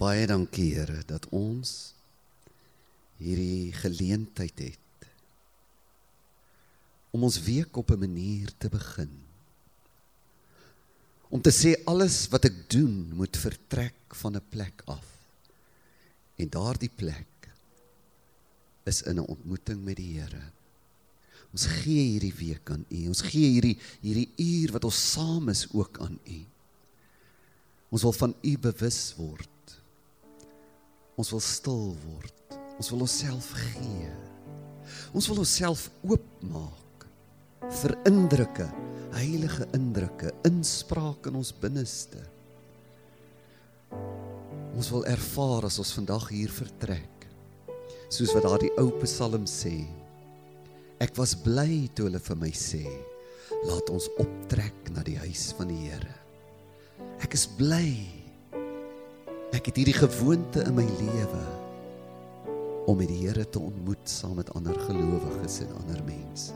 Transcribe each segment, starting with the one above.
Baie dankie Here dat ons hierdie geleentheid het om ons week op 'n manier te begin. Om te sê alles wat ek doen moet vertrek van 'n plek af. En daardie plek is in 'n ontmoeting met die Here. Ons gee hierdie week aan U. Ons gee hierdie hierdie uur wat ons saam is ook aan U. Ons wil van U bewus word. Ons wil stil word. Ons wil onsself gee. Ons wil onsself oopmaak vir indrukke, heilige indrukke, inspraak in ons binneste. Ons wil ervaar as ons vandag hier vertrek. Soos wat daardie ou Psalm sê. Ek was bly toe hulle vir my sê, laat ons optrek na die huis van die Here. Ek is bly. Ek het hierdie gewoonte in my lewe om met die Here te ontmoet saam met ander gelowiges en ander mense.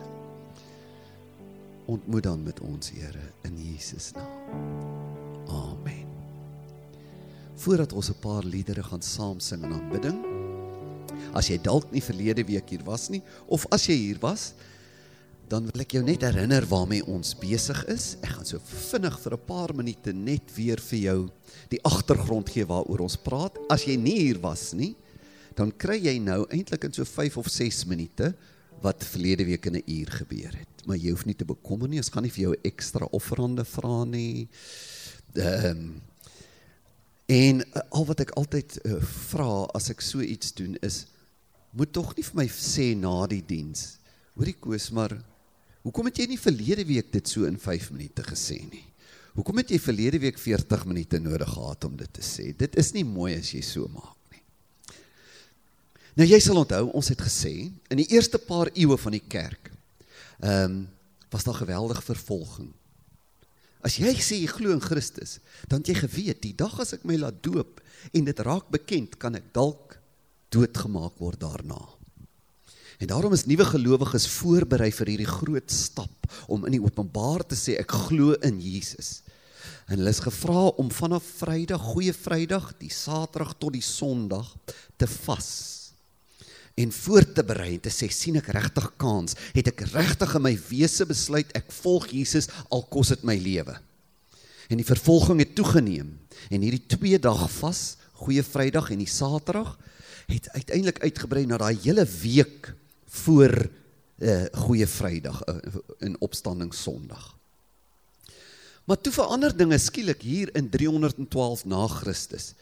Ontmoet dan met ons Here in Jesus naam. Amen. Voordat ons 'n paar liedere gaan saam sing in aanbidding, as jy dalk nie verlede week hier was nie of as jy hier was, dan wil ek jou net herinner waarmee ons besig is. Ek gaan so vinnig vir 'n paar minute net weer vir jou die agtergrond gee waaroor ons praat. As jy nie hier was nie, dan kry jy nou eintlik in so 5 of 6 minute wat verlede week in 'n uur gebeur het. Maar jy hoef nie te bekommer nie, ons gaan nie vir jou ekstra offerande vra nie. Ehm um, en uh, al wat ek altyd uh, vra as ek so iets doen is moet tog nie vir my sê na die diens. Hoorie Koos, maar hoekom het jy nie verlede week dit so in 5 minute gesê nie? Hoekom het jy verlede week 40 minute nodig gehad om dit te sê? Dit is nie mooi as jy so maak. Nou jy sal onthou, ons het gesê in die eerste paar eeue van die kerk, ehm um, was daar geweldige vervolging. As jy sê jy glo in Christus, dan het jy geweet die dag as ek my laat doop en dit raak bekend, kan ek dalk doodgemaak word daarna. En daarom is nuwe gelowiges voorberei vir hierdie groot stap om in die openbaar te sê ek glo in Jesus. En hulle is gevra om vanaf Vrydag, Goeie Vrydag, die Saterdag tot die Sondag te vas en voor te berei en te sê sien ek regtig kans het ek regtig in my wese besluit ek volg Jesus al kos dit my lewe en die vervolging het toegeneem en hierdie twee dag vas goeie vrydag en die saterdag het uiteindelik uitgebrei na daai hele week voor uh, goeie vrydag uh, in opstanding sonderdag maar toe verander dinge skielik hier in 312 na Christus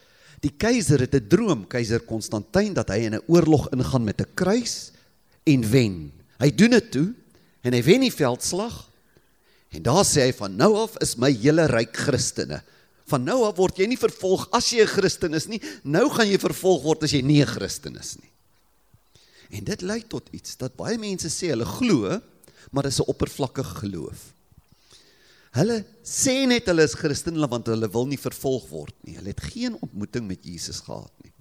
Die keiser het 'n droom, keiser Konstantin, dat hy in 'n oorlog ingaan met 'n kruis en wen. Hy doen dit toe en hy wen die veldslag. En daar sê hy van nou af is my hele ryk Christene. Van nou af word jy nie vervolg as jy 'n Christen is nie. Nou gaan jy vervolg word as jy nie 'n Christen is nie. En dit lei tot iets dat baie mense sê hulle glo, maar dis 'n oppervlakkige geloof. Hulle sê net hulle is Christene want hulle wil nie vervolg word nie. Hulle het geen ontmoeting met Jesus gehad nie.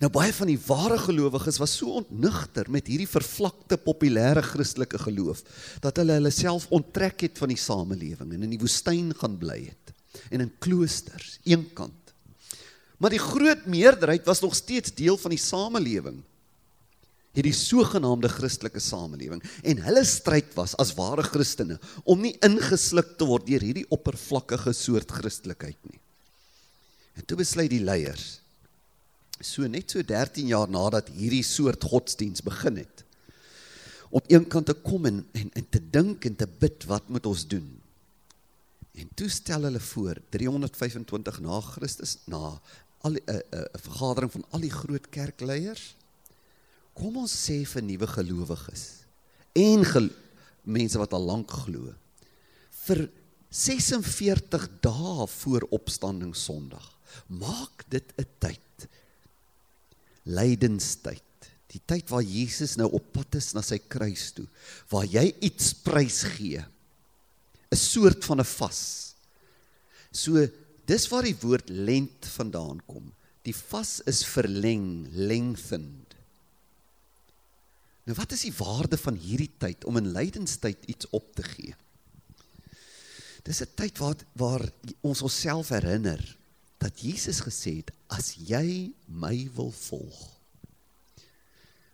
Nou baie van die ware gelowiges was so ontnigter met hierdie vervlakte populêre Christelike geloof dat hulle hulle self onttrek het van die samelewing en in die woestyn gaan bly het en in kloosters eenkant. Maar die groot meerderheid was nog steeds deel van die samelewing hierdie sogenaamde Christelike samelewing en hulle stryd was as ware Christene om nie ingesluk te word deur hierdie oppervlakkige soort Christelikheid nie. En toe besluit die leiers so net so 13 jaar nadat hierdie soort godsdiens begin het op een kant te kom en en, en te dink en te bid wat moet ons doen? En toe stel hulle voor 325 na Christus na 'n uh, uh, vergadering van al die groot kerkleiers kom ons sê vir nuwe gelowiges en gel mense wat al lank glo vir 46 dae voor opstanding Sondag maak dit 'n tyd. Lydenstyd. Die tyd waar Jesus nou op pad is na sy kruis toe waar jy iets prys gee. 'n soort van 'n vas. So dis waar die woord lent vandaan kom. Die vas is verleng lengthened Nou wat is die waarde van hierdie tyd om in lydenstyd iets op te gee? Dis 'n tyd waar waar ons onsself herinner dat Jesus gesê het as jy my wil volg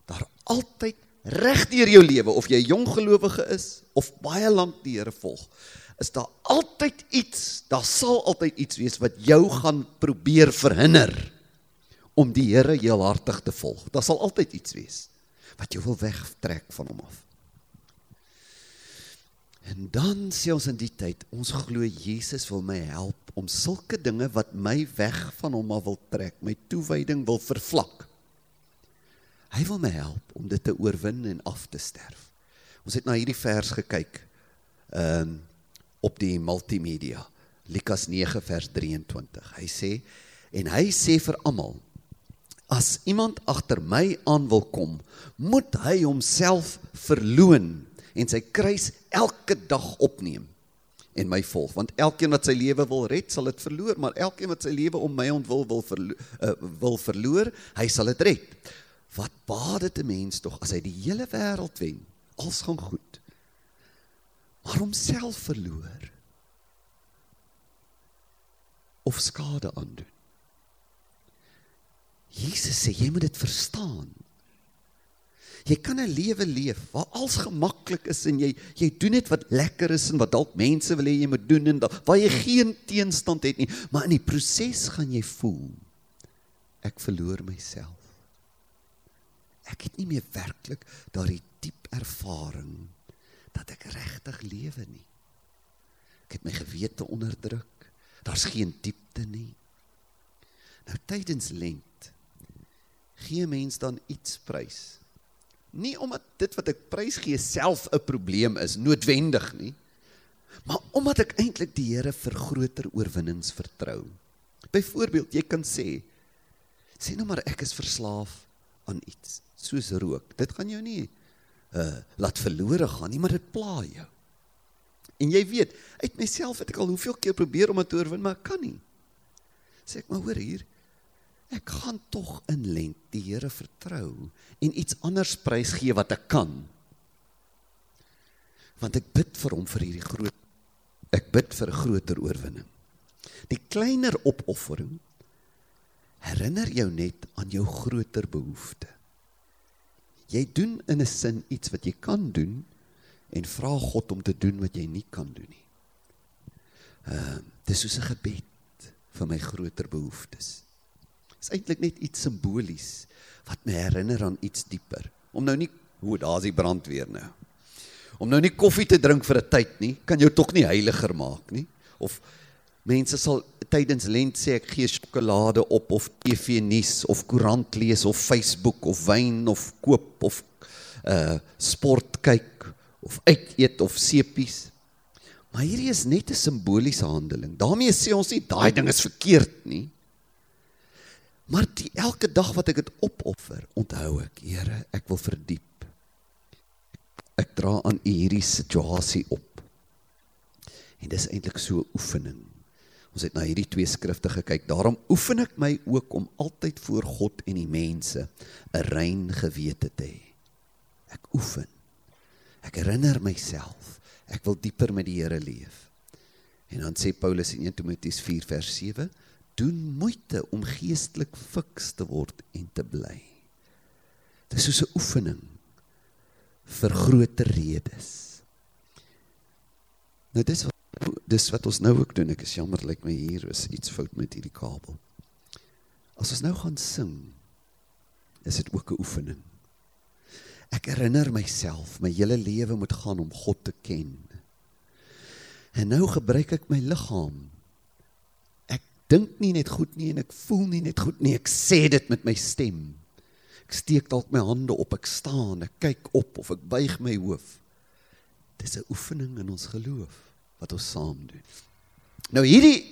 daar altyd reg deur jou lewe of jy jong gelowige is of baie lank die Here volg is daar altyd iets daar sal altyd iets wees wat jou gaan probeer verhinder om die Here heelhartig te volg daar sal altyd iets wees wat jou wil wegtrek van hom af En dan sê ons in die tyd, ons glo Jesus wil my help om sulke dinge wat my weg van hom af wil trek, my toewyding wil vervlak. Hy wil my help om dit te oorwin en af te sterf. Ons het na hierdie vers gekyk. Ehm um, op die multimedia. Lukas 9 vers 23. Hy sê en hy sê vir almal as iemand agter my aan wil kom, moet hy homself verloën en sy kruis elke dag opneem en my volg. Want elkeen wat sy lewe wil red sal dit verloor maar elkeen wat sy lewe om my ontwil wil verlo uh, wil verloor hy sal dit red. Wat baat dit 'n mens tog as hy die hele wêreld wen? Als gaan goed. Maar homself verloor of skade aandoen Jesus sê jy moet dit verstaan Jy kan 'n lewe leef waar alles gemaklik is en jy jy doen net wat lekker is en wat dalk mense wil hê jy moet doen en waar jy geen teenstand het nie, maar in die proses gaan jy voel ek verloor myself. Ek het nie meer werklik daardie diep ervaring dat ek regtig lewe nie. Ek het my gewete onderdruk. Daar's geen diepte nie. Nou tydens lent gee mens dan iets prys Nie omdat dit wat ek prys gee self 'n probleem is noodwendig nie. Maar omdat ek eintlik die Here vir groter oorwinnings vertrou. Byvoorbeeld, jy kan sê sê nou maar ek is verslaaf aan iets, soos rook. Dit gaan jou nie uh laat verlore gaan nie, maar dit pla jou. En jy weet, uit myself het ek al hoeveel keer probeer om dit te oorwin, maar ek kan nie. Sê ek maar hoor hier, ek gaan tog in lent die Here vertrou en iets anders prys gee wat ek kan. Want ek bid vir hom vir hierdie groot ek bid vir 'n groter oorwinning. Die kleiner opoffering herinner jou net aan jou groter behoefte. Jy doen in 'n sin iets wat jy kan doen en vra God om te doen wat jy nie kan doen nie. Ehm uh, dis soos 'n gebed vir my groter behoeftes is eintlik net iets simbolies wat my herinner aan iets dieper. Om nou nie hoe daar's die brandweer nou. Om nou nie koffie te drink vir 'n tyd nie, kan jou tog nie heiliger maak nie. Of mense sal tydens lent sê ek gee sjokolade op of TV nuus of koerant lees of Facebook of wyn of koop of uh sport kyk of uit eet of sepies. Maar hierdie is net 'n simboliese handeling. daarmee sê ons nie daai ding is verkeerd nie. Maar die elke dag wat ek dit opoffer, onthou ek, Here, ek wil verdiep. Ek dra aan U hierdie situasie op. En dis eintlik so 'n oefening. Ons het na hierdie twee skrifte gekyk. Daarom oefen ek my ook om altyd voor God en die mense 'n rein gewete te hê. Ek oefen. Ek herinner myself, ek wil dieper met die Here leef. En dan sê Paulus in 1 Timoteus 4 vers 7 doen moeite om geestelik fiks te word en te bly. Dit is soos 'n oefening vir groter redes. Nou dis wat dis wat ons nou ook doen. Ek is jammer lyk like my hier is iets fout met hierdie kabel. As ons nou gaan sing, is dit ook 'n oefening. Ek herinner myself, my hele lewe moet gaan om God te ken. En nou gebruik ek my liggaam dink nie net goed nie en ek voel nie net goed nie. Ek sê dit met my stem. Ek steek dalk my hande op, ek staan, ek kyk op of ek buig my hoof. Dis 'n oefening in ons geloof wat ons saam doen. Nou hierdie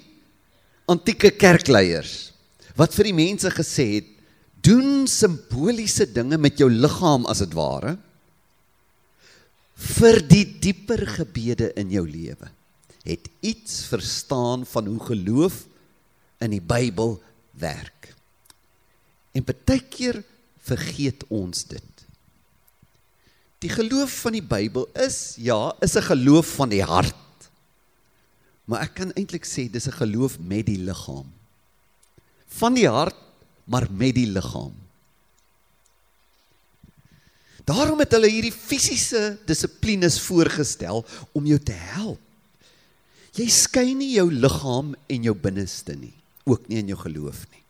antieke kerkleiers wat vir die mense gesê het, doen simboliese dinge met jou liggaam as dit ware vir die dieper gebede in jou lewe. Het iets verstaan van hoe geloof in die Bybel werk. En baie keer vergeet ons dit. Die geloof van die Bybel is ja, is 'n geloof van die hart. Maar ek kan eintlik sê dis 'n geloof met die liggaam. van die hart, maar met die liggaam. Daarom het hulle hierdie fisiese dissiplines voorgestel om jou te help. Jy skei nie jou liggaam en jou binneste nie, ook nie in jou geloof nie.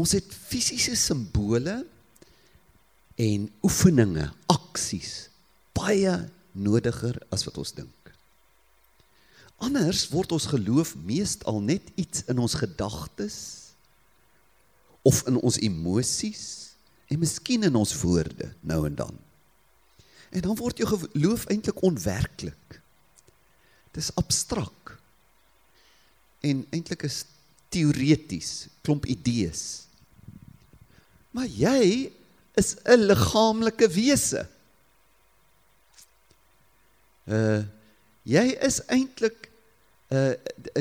Ons het fisiese simbole en oefeninge, aksies baie nodiger as wat ons dink. Anders word ons geloof meestal net iets in ons gedagtes of in ons emosies en miskien in ons woorde nou en dan. En dan word jou geloof eintlik onwerklik. Dis abstrak. En eintlik is teoreties, klomp idees. Maar jy is 'n liggaamlike wese. Uh jy is eintlik uh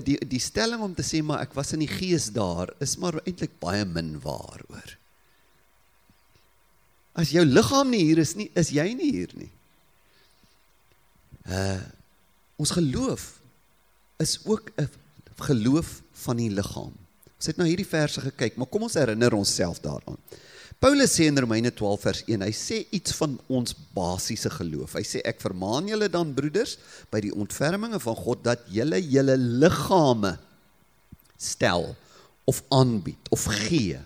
die die stelling om te sê maar ek was in die gees daar is maar eintlik baie min waar hoor. As jou liggaam nie hier is nie, is jy nie hier nie. Uh ons geloof is ook 'n geloof van die liggaam. Ons het nou hierdie verse gekyk, maar kom ons herinner onsself daaraan. Paulus sê in Romeine 12 vers 1, hy sê iets van ons basiese geloof. Hy sê ek vermaan julle dan broeders by die ontferminge van God dat julle julle liggame stel of aanbied of gee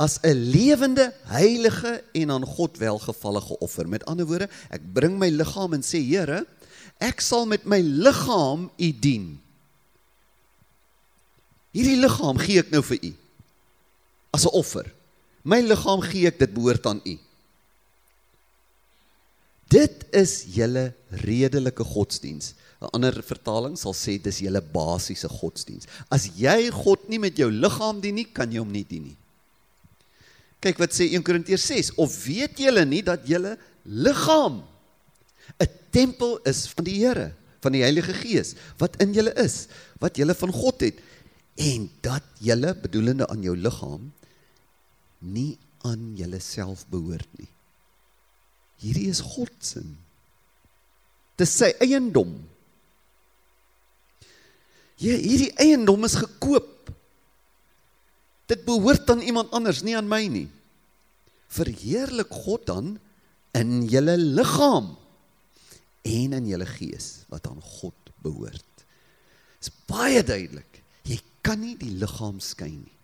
as 'n lewende, heilige en aan God welgevallige offer. Met ander woorde, ek bring my liggaam en sê Here, ek sal met my liggaam U dien. Hierdie liggaam gee ek nou vir U as 'n offer. My liggaam gee ek, dit behoort aan U. Dit is julle redelike godsdiens. 'n Ander vertaling sal sê dis julle basiese godsdiens. As jy God nie met jou liggaam dien nie, kan jy hom nie dien nie. Kyk wat sê 1 Korintiërs 6, of weet julle nie dat julle liggaam 'n tempel is van die Here, van die Heilige Gees wat in julle is, wat julle van God het en dat julle bedoelende aan jou liggaam nie aan julleself behoort nie. Hierdie is God se. Dis sy eiendom. Ja, hierdie eiendom is gekoop. Dit behoort aan iemand anders, nie aan my nie. Verheerlik God dan in julle liggaam en in julle gees wat aan God behoort. Dit is baie duidelik. Jy kan nie die liggaam skei nie.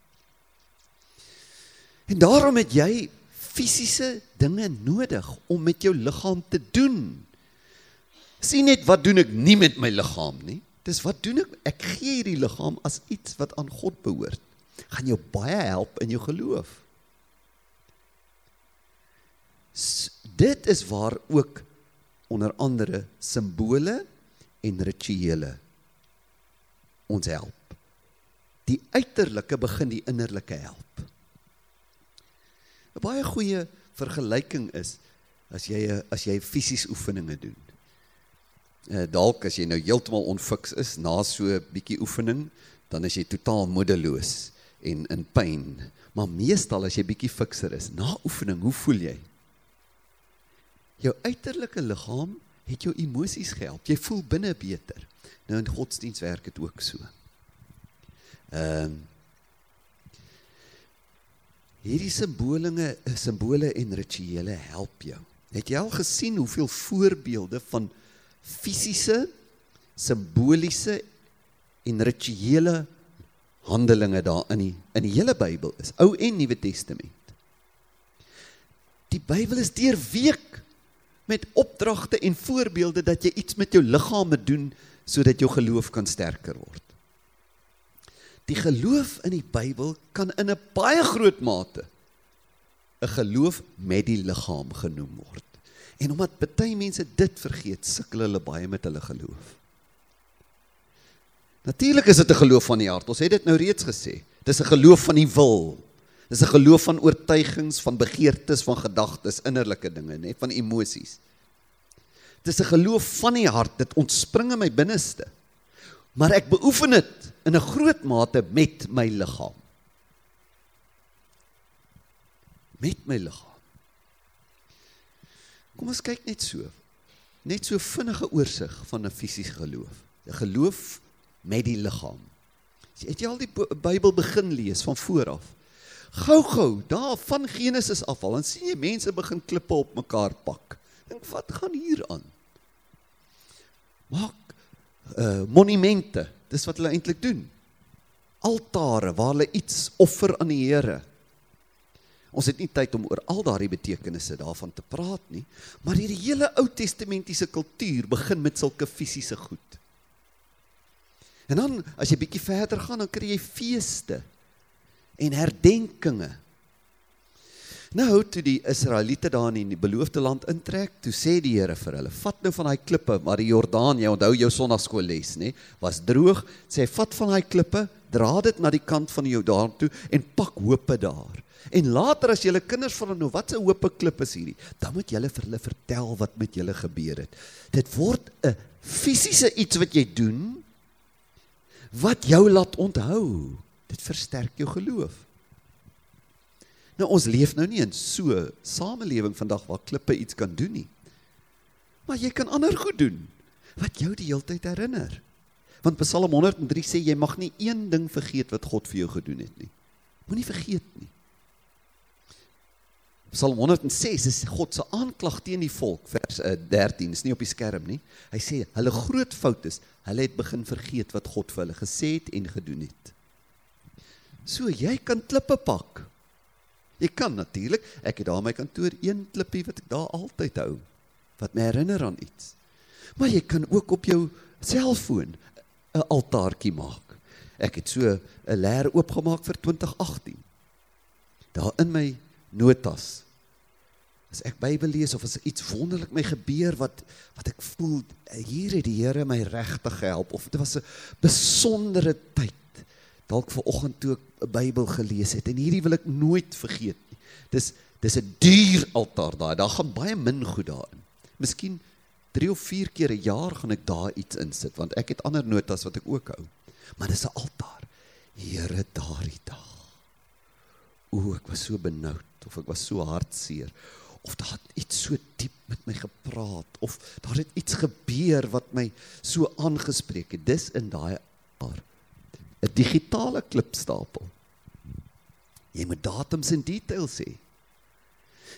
En daarom het jy fisiese dinge nodig om met jou liggaam te doen. Sien net wat doen ek nie met my liggaam nie. Dis wat doen ek? Ek gee hierdie liggaam as iets wat aan God behoort. Gaan jou baie help in jou geloof. S dit is waar ook onder andere simbole en rituele ons help. Die uiterlike begin die innerlike help. 'n baie goeie vergelyking is as jy as jy fisies oefeninge doen. Eh dalk as jy nou heeltemal onfiks is na so 'n bietjie oefening, dan is jy totaal moedeloos en in pyn. Maar meestal as jy bietjie fikser is, na oefening, hoe voel jy? Jou uiterlike liggaam het jou emosies gehelp. Jy voel binne beter. Nou in godsdiens werk dit ook so. Ehm uh, Hierdie simbolinge, simbole en rituele help jou. Het jy al gesien hoeveel voorbeelde van fisiese, simboliese en rituele handelinge daar in die in die hele Bybel is, Ou en Nuwe Testament. Die Bybel is deurweek met opdragte en voorbeelde dat jy iets met jou liggaam moet doen sodat jou geloof kan sterker word. Die geloof in die Bybel kan in 'n baie groot mate 'n geloof met die liggaam genoem word. En omdat baie mense dit vergeet, sukkel hulle baie met hulle geloof. Natuurlik is dit 'n geloof van die hart. Ons het dit nou reeds gesê. Dis 'n geloof van die wil. Dis 'n geloof van oortuigings, van begeertes, van gedagtes, innerlike dinge, net van emosies. Dis 'n geloof van die hart. Dit ontspring in my binneste maar ek beoefen dit in 'n groot mate met my liggaam. Met my liggaam. Kom ons kyk net so. Net so vinnige oorsig van 'n fisiese geloof. 'n Geloof met die liggaam. Het jy al die Bybel begin lees van voor af? Gou-gou, daar van Genesis af al, dan sien jy mense begin klippe op mekaar pak. Dink wat gaan hier aan? Maak uh monumente. Dis wat hulle eintlik doen. Altare waar hulle iets offer aan die Here. Ons het nie tyd om oor al daardie betekenisse daarvan te praat nie, maar hierdie hele Ou Testamentiese kultuur begin met sulke fisiese goed. En dan as jy bietjie verder gaan, dan kry jy feeste en herdenkinge. Nou toe die Israeliete daar in die beloofde land intrek, toe sê die Here vir hulle: "Vat nou van daai klippe, maar die Jordaan, jy onthou jou sonnaarskool les, nê, was droog. Sê vat van daai klippe, dra dit na die kant van die Jordaan toe en pak hoope daar." En later as julle kinders vra nou wat 'n hoope klip is hierdie, dan moet julle vir hulle vertel wat met julle gebeur het. Dit word 'n fisiese iets wat jy doen wat jou laat onthou. Dit versterk jou geloof. Nou ons leef nou nie in so 'n samelewing vandag waar klippe iets kan doen nie. Maar jy kan ander goed doen wat jou die hele tyd herinner. Want Psalm 103 sê jy mag nie een ding vergeet wat God vir jou gedoen het nie. Moenie vergeet nie. Psalm 106 is God se aanklag teen die volk vers 13 is nie op die skerm nie. Hy sê hulle groot fout is, hulle het begin vergeet wat God vir hulle gesê het en gedoen het. So jy kan klippe pak. Jy kan natuurlik, ek het daar my kantoor een klippie wat ek daar altyd hou wat my herinner aan iets. Maar jy kan ook op jou selfoon 'n altaartjie maak. Ek het so 'n leer oopgemaak vir 2018. Daar in my notas. As ek Bybel lees of as iets wonderlik my gebeur wat wat ek voel hier het die Here my regtig gehelp of dit was 'n besondere tyd dalk ver oggend toe ek 'n Bybel gelees het en hierdie wil ek nooit vergeet nie. Dis dis 'n duur altaar daai. Daar gaan baie min goed daarin. Miskien 3 of 4 keer 'n jaar gaan ek daar iets insit want ek het ander notas wat ek ook hou. Maar dis 'n altaar. Here daardie dag. O, ek was so benoud of ek was so hartseer of daar het iets so diep met my gepraat of daar het iets gebeur wat my so aangespreek het. Dis in daai altaar. 'n digitale klipstapel. Jy moet datums en details hê.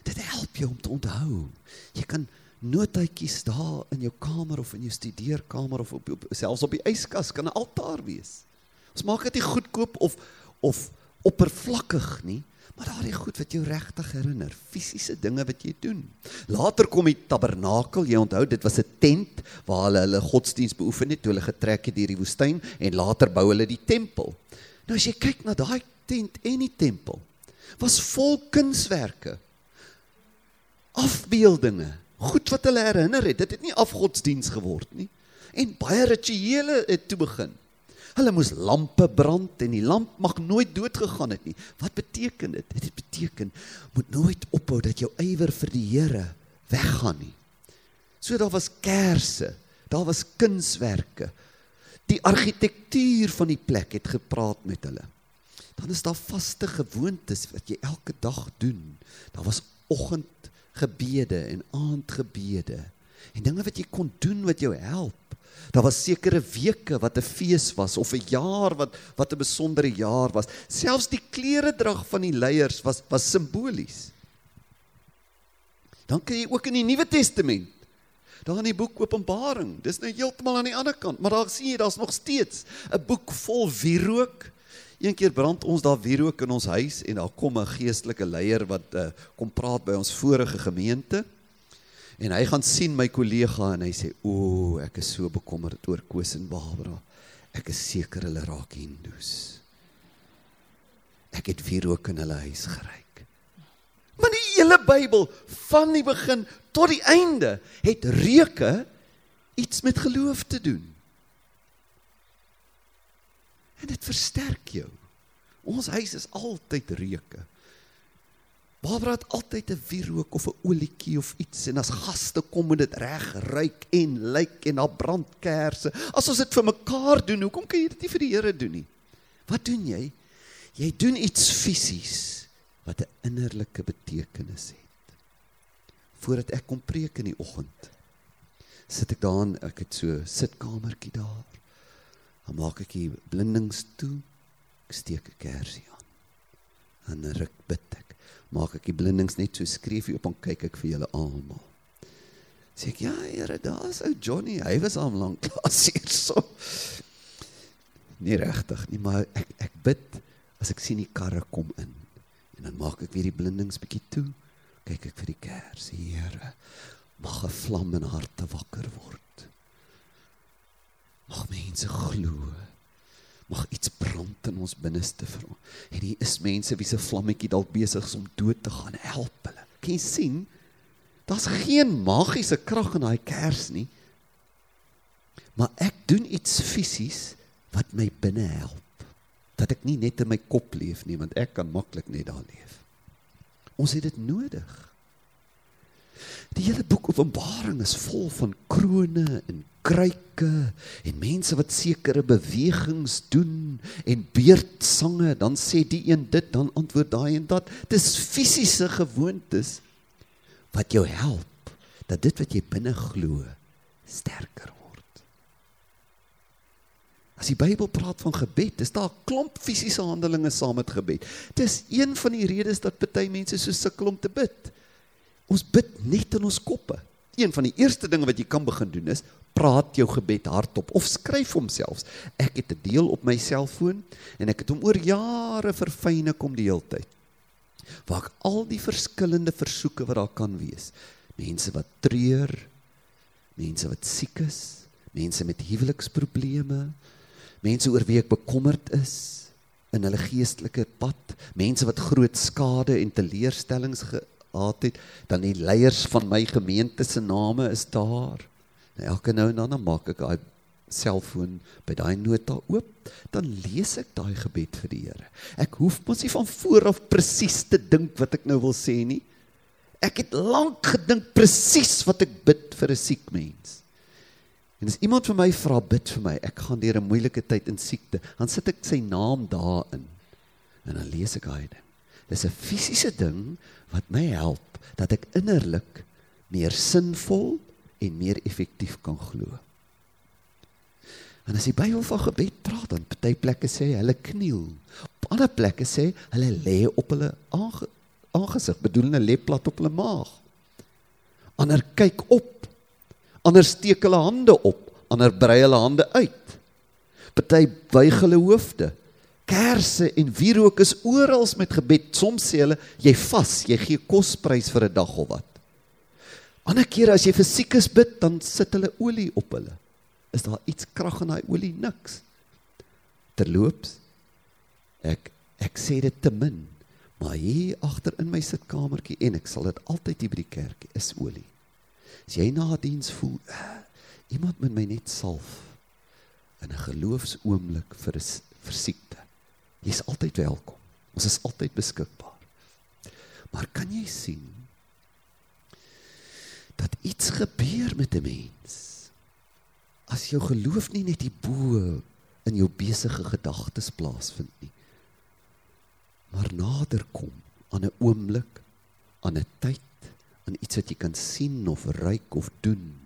Dit help jou om te onthou. Jy kan notaatjies daar in jou kamer of in jou studeerkamer of op, op selfs op die yskas kan 'n altaar wees. Ons maak dit nie goedkoop of of oppervlakkig nie, maar daardie goed wat jou regtig herinner, fisiese dinge wat jy doen. Later kom die tabernakel, jy onthou, dit was 'n tent waar hulle hulle godsdiens beoefen het toe hulle getrek het deur die woestyn en later bou hulle die tempel. Nou as jy kyk na daai tent en die tempel, was vol kunswerke. Afbeeldinge, goed wat hulle herinner het. Dit het nie afgodsdiens geword nie. En baie rituele het toe begin. Hulle moes lampe brand en die lamp mag nooit dood gegaan het nie. Wat beteken dit? Dit beteken moet nooit ophou dat jou ywer vir die Here weggaan nie. So daar was kersse, daar was kunswerke. Die argitektuur van die plek het gepraat met hulle. Dan is daar vaste gewoontes wat jy elke dag doen. Daar was oggendgebede en aandgebede en dinge wat jy kon doen wat jou help. Daar was sekere weke wat 'n fees was of 'n jaar wat wat 'n besondere jaar was. Selfs die klere drag van die leiers was was simbolies. Dan kry jy ook in die Nuwe Testament daar in die boek Openbaring. Dis nou heeltemal aan die ander kant, maar daar sien jy daar's nog steeds 'n boek vol wierook. Een keer brand ons daar wierook in ons huis en daar kom 'n geestelike leier wat uh, kom praat by ons vorige gemeente. En hy gaan sien my kollega en hy sê: "O, ek is so bekommerd oor Koos en Barbara. Ek is seker hulle raak Hindus. Ek het vir ook in hulle huis geryk." Maar die hele Bybel van die begin tot die einde het reuke iets met geloof te doen. En dit versterk jou. Ons huis is altyd reuke. Barbara het altyd 'n wierook of 'n olietjie of iets en as gaste kom moet dit reg ruik en lyk en daar brand kersse. As ons dit vir mekaar doen, hoekom kan jy dit nie vir die Here doen nie? Wat doen jy? Jy doen iets fisies wat 'n innerlike betekenis het. Voordat ek kom preek in die oggend, sit ek daar, ek het so sitkamertjie daar. Dan maak ek die blindings toe Ek steek 'n kersie aan. En ruk bid ek. Maak ek die blindings net so skreef op en kyk ek vir julle almal. Sê ek ja, Here, daar's ou Johnny. Hy was al lank klas hier so. Nie regtig nie, maar ek ek bid as ek sien die karre kom in. En dan maak ek weer die blindings bietjie toe. Kyk ek vir die kers, Here. Mag 'n vlam in harte wakker word. Mag mense glo. Mag iets brand in ons binneste vir ons. En hier is mense wie se vlammetjie dalk besig is om dood te gaan. Help hulle. Kan jy sien? Daar's geen magiese krag in daai kers nie. Maar ek doen iets fisies wat my binne help dat ek nie net in my kop leef nie want ek kan maklik net daar leef. Ons het dit nodig. Die hele boek Openbaring is vol van krone en kruike en mense wat sekere bewegings doen en beurtsange, dan sê die een dit, dan antwoord daai en dat. Dis fisiese gewoontes wat jou help dat dit wat jy binne glo sterker As die Bybel praat van gebed, is daar 'n klomp fisiese handelinge saam met gebed. Dis een van die redes dat baie mense so sukkel om te bid. Ons bid net in ons koppe. Een van die eerste dinge wat jy kan begin doen is praat jou gebed hardop of skryf hom selfs. Ek het 'n deel op my selfoon en ek het hom oor jare verfyn kom die hele tyd. Waar al die verskillende versoeke wat daar kan wees. Mense wat treur, mense wat siek is, mense met huweliksprobleme, mense oor wie ek bekommerd is in hulle geestelike pad, mense wat groot skade en teleurstellings gehad het, dan die leiers van my gemeente se name is daar. Nou, elke nou en dan maak ek daai selfoon by daai nota oop, dan lees ek daai gebed vir die Here. Ek hoef mos nie van voor af presies te dink wat ek nou wil sê nie. Ek het lank gedink presies wat ek bid vir 'n siek mens. En as iemand vir my vra bid vir my, ek gaan deur 'n moeilike tyd in siekte, dan sit ek sy naam daarin. En dan lees ek daai ding. Dis 'n fisiese ding wat my help dat ek innerlik meer sinvol en meer effektief kan glo. En as die Bybel van gebed praat, dan party plekke sê hulle kniel. Op ander plekke sê hulle lê op hulle aangesig, bedoel hulle lê plat op hulle maag. Ander kyk op ander steek hulle hande op, ander brei hulle hande uit. Party buig hulle hoofde. Kerse en wierook is oral met gebed. Soms sê hulle jy vas, jy gee kosprys vir 'n dag of wat. Ander kere as jy vir siekes bid, dan sit hulle olie op hulle. Is daar iets krag in daai olie? Niks. Terloops ek ek sê dit te min, maar hier agter in my sitkamertjie en ek sal dit altyd hier by die kerk is olie. As jy na diens voel, uh, iemand moet my net salf in 'n geloofsoomblik vir 'n vir siekte. Jy's altyd welkom. Ons is altyd beskikbaar. Maar kan jy sien dat iets gebeur met 'n mens? As jou geloof nie net hierbo in jou besige gedagtes plaasvind nie, maar nader kom aan 'n oomblik, aan 'n tyd aan iets wat jy kan sien of ruik of doen.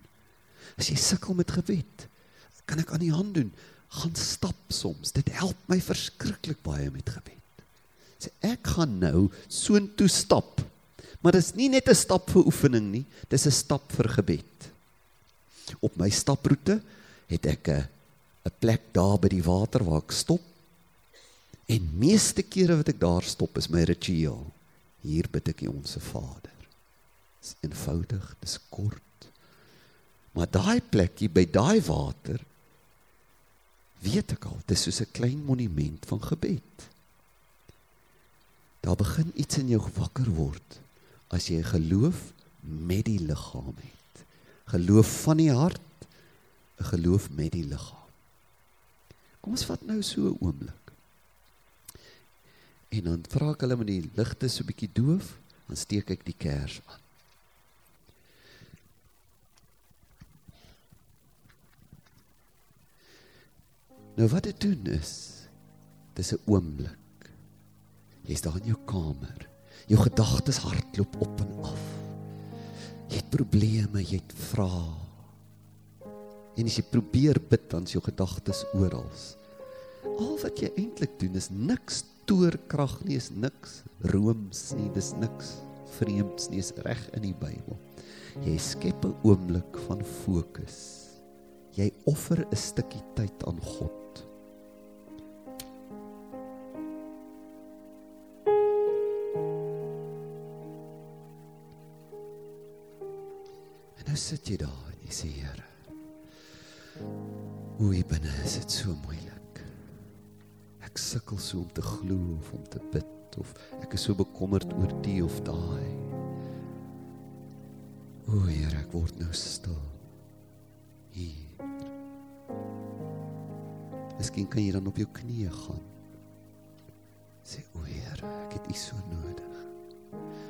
As jy sukkel met gebed, kan ek aan die hand doen, gaan stap soms. Dit help my verskriklik baie met gebed. Sê ek gaan nou soontoe stap. Maar dis nie net 'n stap vir oefening nie, dis 'n stap vir gebed. Op my staproete het ek 'n 'n plek daar by die water waar ek stop. En meeste kere wat ek daar stop is my ritueel. Hier bid ek die onsse Vader. Dis eenvoudig, dis kort. Maar daai plekkie by daai water weet ek al, dis soos 'n klein monument van gebed. Daar begin iets in jou wakker word as jy geloof met die liggaam het. Geloof van die hart, 'n geloof met die liggaam. Kom ons vat nou so 'n oomblik. En dan vra ek hulle met die ligte so 'n bietjie doof, dan steek ek die kers aan. Nou wat dit doen is dis 'n oomblik. Jy's daar in jou kamer. Jou gedagtes hardloop op en af. Jy het probleme, jy het vrae. En as jy probeer bid dan is jou gedagtes oral. Al wat jy eintlik doen is niks toorkrag nie, is niks rooms nie, dis niks vreemds nie, is reg in die Bybel. Jy skep 'n oomblik van fokus. Jy offer 'n stukkie tyd aan God. Sit jy daar en jy sê Here, hoe hier binne is dit so moeilik. Ek sukkel so om te glo of om te bid of ek is so bekommerd oor die of daai. O Here, ek word nou stil. Hier. Miskien kan jy dan op jou knieë gaan. Sê o Here, ek het U so nodig.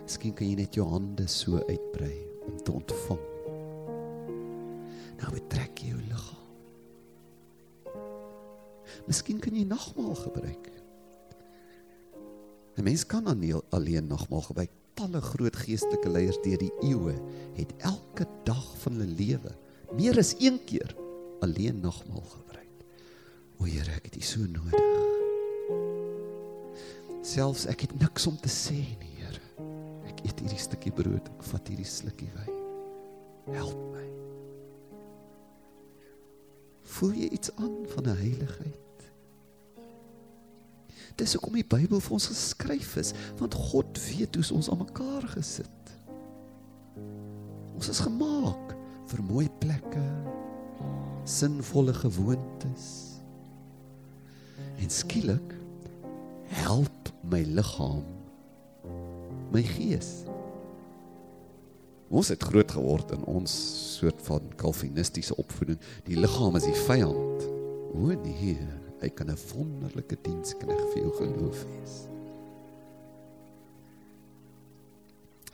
Miskien kan jy net jou hande so uitbrei om te ontvang. Nou betrek jy jou liggaam. Miskien kan jy nagmaal gebruik. 'n Mens kan aaneel alleen nagmaal gebruik. Talle groot geestelike leiers deur die eeue het elke dag van hulle lewe meer as een keer alleen nagmaal gebruik. O Here, ek het U so nodig. Selfs ek het niks om te sê nie, Here. Ek eet hierdie stukkie brood, ek vat hierdie slukkie wyn. Help my. Voel jy iets aan van 'n heiligheid? Dis hoekom die Bybel vir ons geskryf is, want God weet hoe ons aan mekaar gesit. Ons is gemaak vir mooi plekke, sinvolle gewoontes. En skielik help my liggaam my gees. Ons het groot geword in ons soort van kalvinistiese opvoeding. Die liggaam is die vyand. O nee, hy kan 'n wonderlike dienskneg vir jou geloof wees.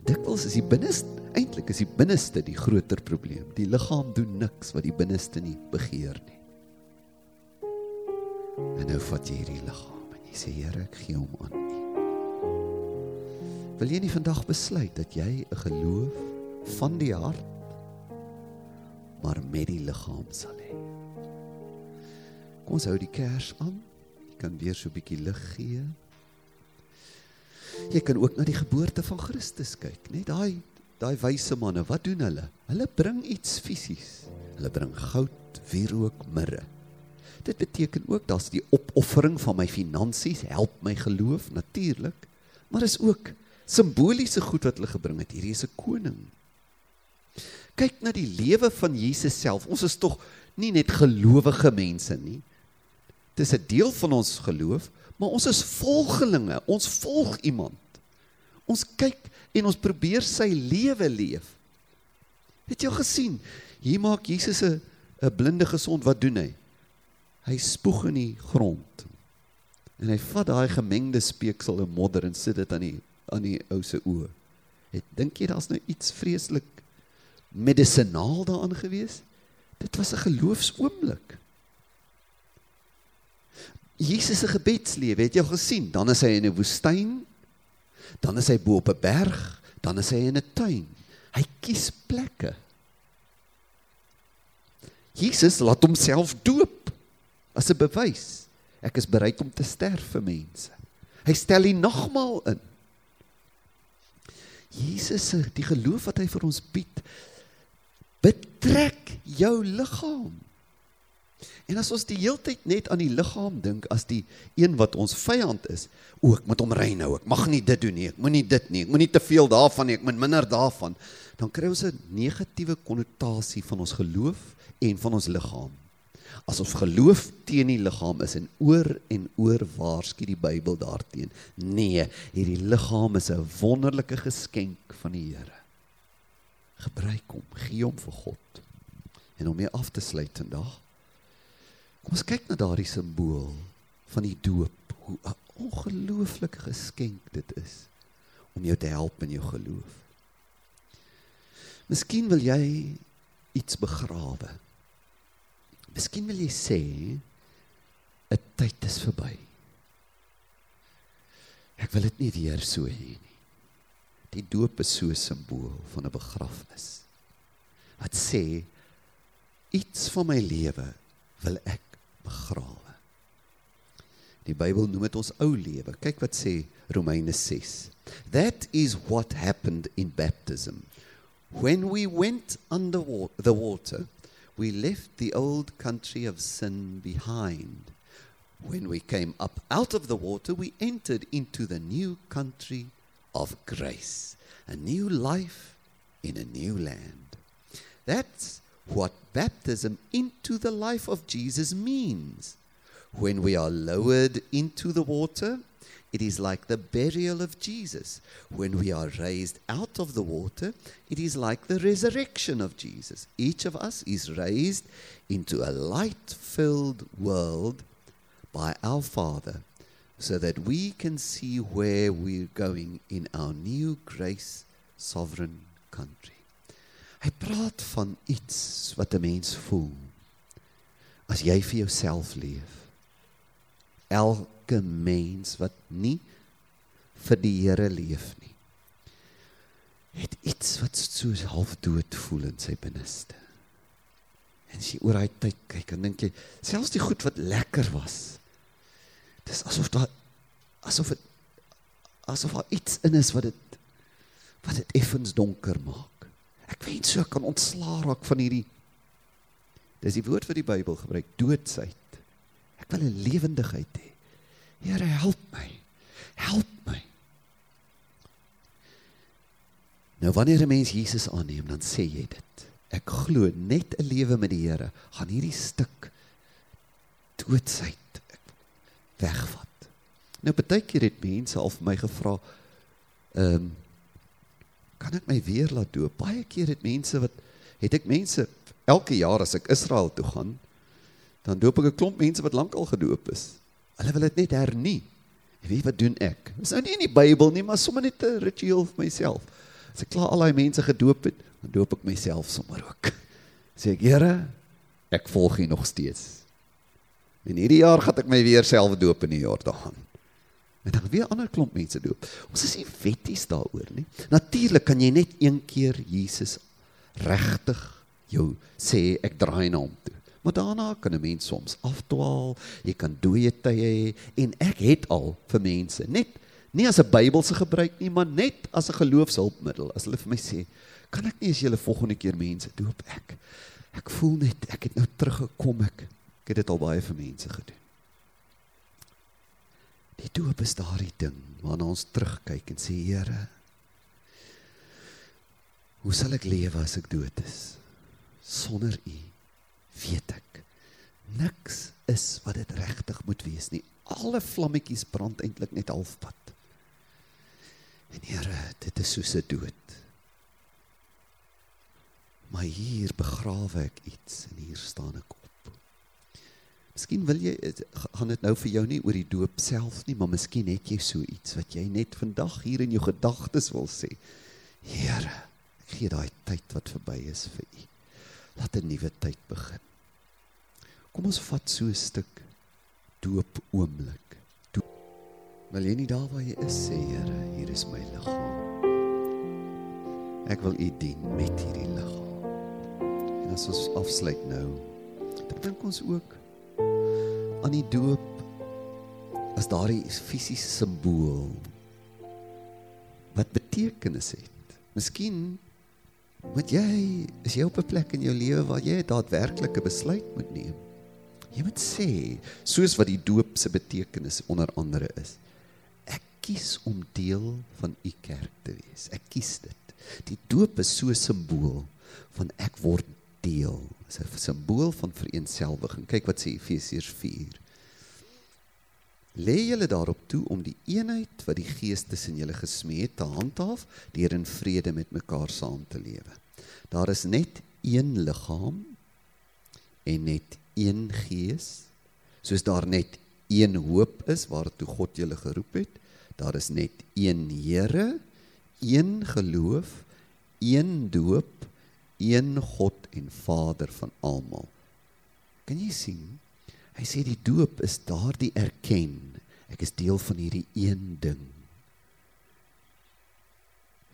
Dikwels is die binneste eintlik is die binneste die groter probleem. Die liggaam doen niks wat die binneste nie begeer nie. En nou vat jy hierdie liggaam en jy sê Here, ek gee hom aan U. Wil jy nie vandag besluit dat jy 'n geloof van die hart maar met die liggaam sal hê? Kom ons hou die kers aan. Jy kan weer so 'n bietjie lig gee. Jy kan ook na die geboorte van Christus kyk, net daai daai wyse manne, wat doen hulle? Hulle bring iets fisies. Hulle bring goud, wierook, mirre. Dit beteken ook daar's die opoffering van my finansies, help my geloof natuurlik, maar is ook simboliese goed wat hulle gebring het. Hierdie is 'n koning. Kyk na die lewe van Jesus self. Ons is tog nie net gelowige mense nie. Dis 'n deel van ons geloof, maar ons is volgelinge. Ons volg iemand. Ons kyk en ons probeer sy lewe leef. Het jy gesien? Hier maak Jesus 'n 'n blinde gesond. Wat doen hy? Hy spoeg in die grond. En hy vat daai gemengde speeksel en modder en sit dit aan die aan die ou se oë. Het dink jy daar's nou iets vreeslik medisinaal daaraan gewees? Dit was 'n geloofsoomblik. Jesus se gebedslewe, het jy gesien? Dan is hy in 'n woestyn, dan is hy bo op 'n berg, dan is hy in 'n tuin. Hy kies plekke. Jesus laat homself doop as 'n bewys. Ek is bereid om te sterf vir mense. Hy stel die nagmaal in. Jesus se die geloof wat hy vir ons bied betrek jou liggaam. En as ons die heeltyd net aan die liggaam dink as die een wat ons vyand is, o, ek moet hom reinhou, ek mag nie dit doen nie, ek moenie dit nie, ek moenie te veel daarvan nie, ek moet minder daarvan, dan kry ons 'n negatiewe konnotasie van ons geloof en van ons liggaam. As ons geloof teen die liggaam is en oor en oor waarsku die Bybel daarteen. Nee, hierdie liggaam is 'n wonderlike geskenk van die Here. Gebruik hom, gee hom vir God. En om mee af te sluit vandag, Kom ons kyk na daardie simbool van die doop. Hoe 'n ongelooflike geskenk dit is om jou te help in jou geloof. Miskien wil jy iets begrawe. Miskien wil jy sê 'n tyd is verby. Ek wil dit nie weer so hê nie. Die doop is so 'n simbool van 'n begrafnis. Wat sê iets van my lewe wil ek begrawe. Die Bybel noem dit ons ou lewe. Kyk wat sê Romeine 6. That is what happened in baptism. When we went under the water, we left the old country of sin behind. When we came up out of the water, we entered into the new country of grace, a new life in a new land. That's what baptism into the life of Jesus means. When we are lowered into the water, it is like the burial of Jesus. When we are raised out of the water, it is like the resurrection of Jesus. Each of us is raised into a light filled world by our Father so that we can see where we're going in our new grace sovereign country. Hy praat van iets wat 'n mens voel as jy vir jouself leef. Elke mens wat nie vir die Here leef nie, het iets wat so half dood voel in sy binneste. En as jy oor daai tyd kyk, dan dink jy, selfs die goed wat lekker was, dis asof daar asof dit asof daar iets in is wat dit wat dit effens donker maak. Ek wens so kan ontslaa raak van hierdie Dis die woord wat die Bybel gebruik, doodsheid. Ek wil 'n lewendigheid hê. Here, help my. Help my. Nou wanneer 'n mens Jesus aanneem, dan sê jy dit. Ek glo net 'n lewe met die Here gaan hierdie stuk doodsheid wegvat. Nou baie keer het mense al vir my gevra, ehm um, kan ek my weer laat doop? Baie keer het mense wat het ek mense elke jaar as ek Israel toe gaan, dan doop ek 'n klomp mense wat lankal gedoop is. Hulle wil dit net hernie. En weet wat doen ek? Dis nou nie in die Bybel nie, maar sommer net 'n ritueel vir myself. As ek klaar al daai mense gedoop het, dan doop ek myself sommer ook. Sê ek, Here, ek volg U nog steeds. En hierdie jaar gaan ek my weer self doop in die Jordaan. En dan weer ander klomp mense doop. Ons is nie wetties daaroor nie. Natuurlik kan jy net een keer Jesus regtig jou sê ek draai na hom toe. Maar daarna kan 'n mens soms afdwaal, jy kan dooie tye hê en ek het al vir mense net nie as 'n Bybelse gebruik nie, maar net as 'n geloofshulpmiddel. As hulle vir my sê, "Kan ek nie as jy hulle volgende keer mense doop ek?" Ek voel net ek het nou teruggekom ek. Ek het dit al baie vir mense gedoen. Die doop is daardie ding waarna ons terugkyk en sê Here, hoe sal ek lewe as ek dood is? Sonder U weet ek niks is wat dit regtig moet wees nie. Alle vlammetjies brand eintlik net halfpad. En Here, dit is soos 'n dood. Maar hier begrawe ek iets en hier staan ek Miskien wil jy gaan dit nou vir jou nie oor die doop self nie, maar miskien het jy so iets wat jy net vandag hier in jou gedagtes wil sê. Here, ek gee daai tyd wat verby is vir U. Laat 'n nuwe tyd begin. Kom ons vat so 'n stuk doop oomblik. Doop. Wil jy nie daar waar jy is sê, Here, hier is my liggaam. Ek wil U dien met hierdie liggaam. En as ons afsluit nou, dan dink ons ook aan die doop as daardie fisiese simbool wat betekenis het. Miskien moet jy is jy op 'n plek in jou lewe waar jy 'n daadwerklike besluit moet neem. Jy moet sê soos wat die doop se betekenis onder andere is. Ek kies om deel van u kerk te wees. Ek kies dit. Die doop is so 'n simbool van ek word deel. Dis 'n simbool van vereenselwiging. Kyk wat sê Efesiërs 4. Lê julle daarop toe om die eenheid wat die Gees tussen julle gesmee het te handhaaf deur in vrede met mekaar saam te lewe. Daar is net een liggaam en net een Gees, soos daar net een hoop is waartoe God julle geroep het. Daar is net een Here, een geloof, een doop een God en Vader van almal. Kan jy sien? Hy sê die doop is daardie erken. Ek is deel van hierdie een ding.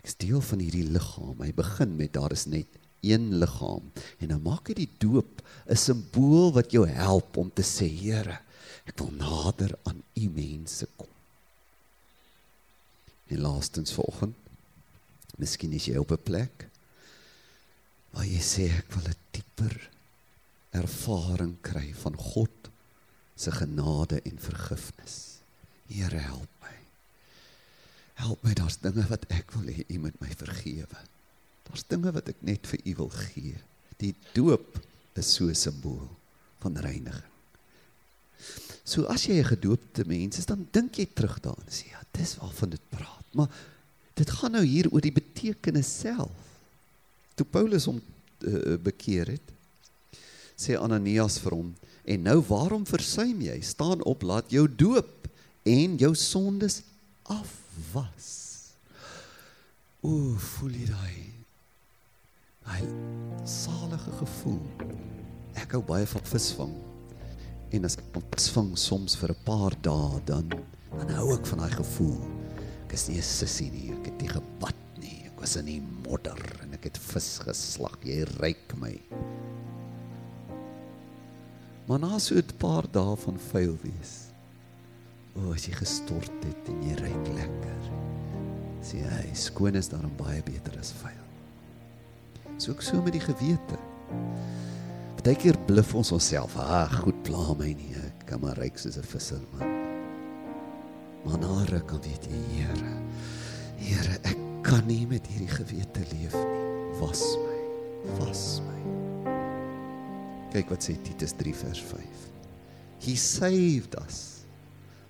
Ek is deel van hierdie liggaam. Hy begin met daar is net een liggaam en dan maak hy die doop 'n simbool wat jou help om te sê Here, ek wil nader aan u mense kom. En laastens vanoggend, miskien is jy op 'n plek waar jy sê ek wil 'n dieper ervaring kry van God se genade en vergifnis. Here help my. Help my, daar's dinge wat ek wil hê U moet my vergewe. Daar's dinge wat ek net vir U wil gee. Die doop is so 'n simbool van reiniging. So as jy 'n gedoopte mens is, dan dink jy terug daaraan en sê ja, dis waarvan dit praat. Maar dit gaan nou hier oor die betekenis self. Toe Paulus hom uh, bekeer het, sê Ananias vir hom, en nou waarom versuim jy? Staan op, laat jou doop en jou sondes afwas. Ooh, voel jy daai? Daai salige gevoel. Ek hou baie van visvang. En as ek visvang soms vir 'n paar dae dan dan hou ek van daai gevoel. Ek is nie 'n sissie nie, ek het nie gebad was in die modder en ek het vis geslag. Jy ryk my. Maar na so 'n paar dae van vuil wees. O, as jy gestort het en jy ryk lekker. Sê hy, skoon is daarom baie beter as vuil. So ek so met die gewete. Partykeer bluf ons onsself. Ag, goed pla my nie. Ek kan maar ryk soos 'n visser man. Maar na ruk kan weet jy, Here. Here, ek kan nie met hierdie gewete leef nie. Was my. Was my. Kyk wat sê Titus 3 vers 5. He saved us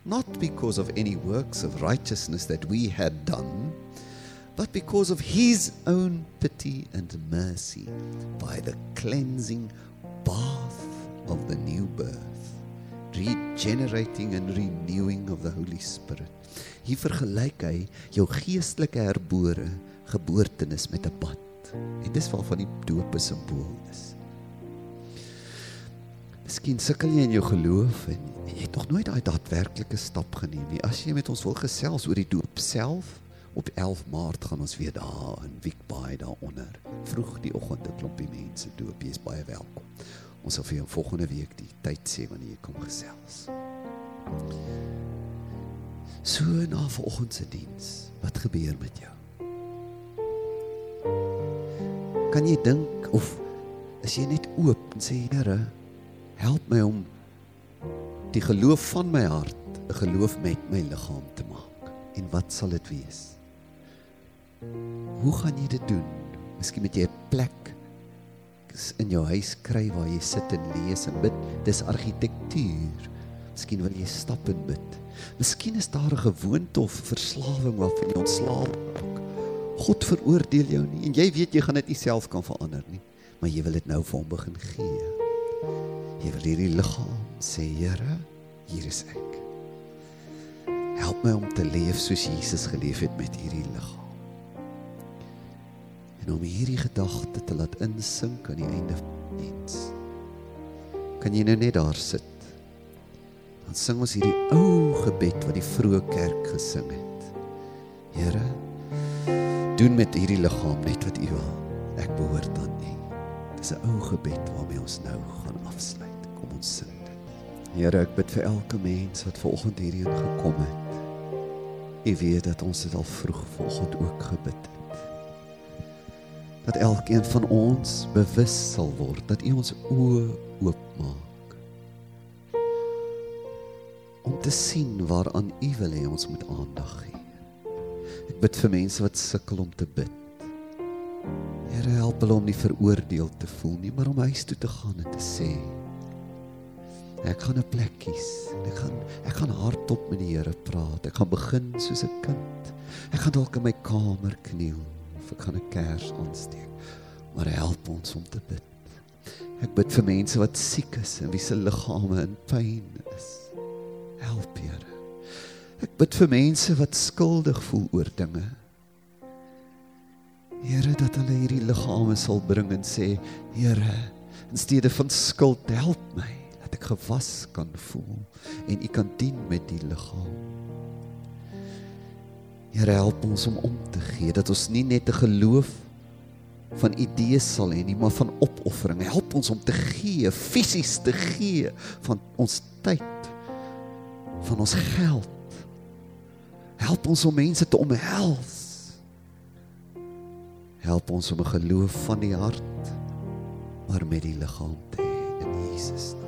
not because of any works of righteousness that we had done but because of his own pity and mercy by the cleansing bath of the new birth, regenerating and renewing of the Holy Spirit. Hier vergelyk hy jou geestelike herbore geboortenis met 'n bad. En dis waarvan die doop 'n simbool is. Miskien sukkel jy in jou geloof en, en jy het nog nooit daai daadwerklike stap geneem nie. As jy met ons wil gesels oor die doop self, op 11 Maart gaan ons weer daar in Wiekbaai daaronder. Vroeg die oggend 'n klompie mense doop. Jy is baie welkom. Ons sal vir jou volgende week die tyd sê wanneer jy kom gesels. So na vanoggend se diens, wat gebeur met jou? Kan jy dink of is jy net oop en sê Here, help my om die geloof van my hart 'n geloof met my liggaam te maak. En wat sal dit wees? Hoe gaan jy dit doen? Miskien moet jy 'n plek in jou huis kry waar jy sit en lees en bid. Dis argitektuur. Miskien wil jy stap en bid. Miskien is daar 'n gewoonte of verslawing waarvan jy ontslaap raak. God veroordeel jou nie en jy weet jy gaan dit nie self kan verander nie, maar jy wil dit nou vir hom begin gee. Jy wil hierdie liggaam sê, Here, hier is ek. Help my om te leef soos Jesus geleef het met hierdie liggaam en om hierdie gedagte te laat insink aan die einde van die mens. Kan jy nou net daar sit? Dan sing ons hierdie ou gebed wat die vroeë kerk gesing het. Here, doen met hierdie liggaam net wat U wil. Ek behoort aan U. Dis 'n ou gebed waarmee ons nou gaan afsluit. Kom ons sing dit. Here, ek bid vir elke mens wat vanoggend hierheen gekom het. U weet dat ons dit al vroeg vanoggend ook gebid het dat elkeen van ons bewus sal word dat U ons oë oopmaak om te sien waaraan U wil hê ons moet aandag gee. Ek bid vir mense wat sukkel om te bid. Here help hulle om nie veroordeel te voel nie, maar om huis toe te gaan en te sê ek gaan 'n plek kies. Ek gaan ek gaan hardop met die Here praat. Ek gaan begin soos 'n kind. Ek gaan dalk in my kamer kniel of ek gaan 'n kers aansteek. Maar help ons om te bid. Ek bid vir mense wat siek is en wie se liggame in pyn is. Help Here. Ek bid vir mense wat skuldig voel oor dinge. Here dat hulle hierdie liggame sal bring en sê, Here, in steede van skuld, help my dat ek gewas kan voel en U kan dien met die liggaam. Here help ons om om te gee dat ons nie net 'n geloof van idees sal hê nie, maar van opoffering. Help ons om te gee, fisies te gee van ons tyd, van ons geld. Help ons om mense te omhels. Help ons om 'n geloof van die hart maar met die liggaam te hê in Jesus naam.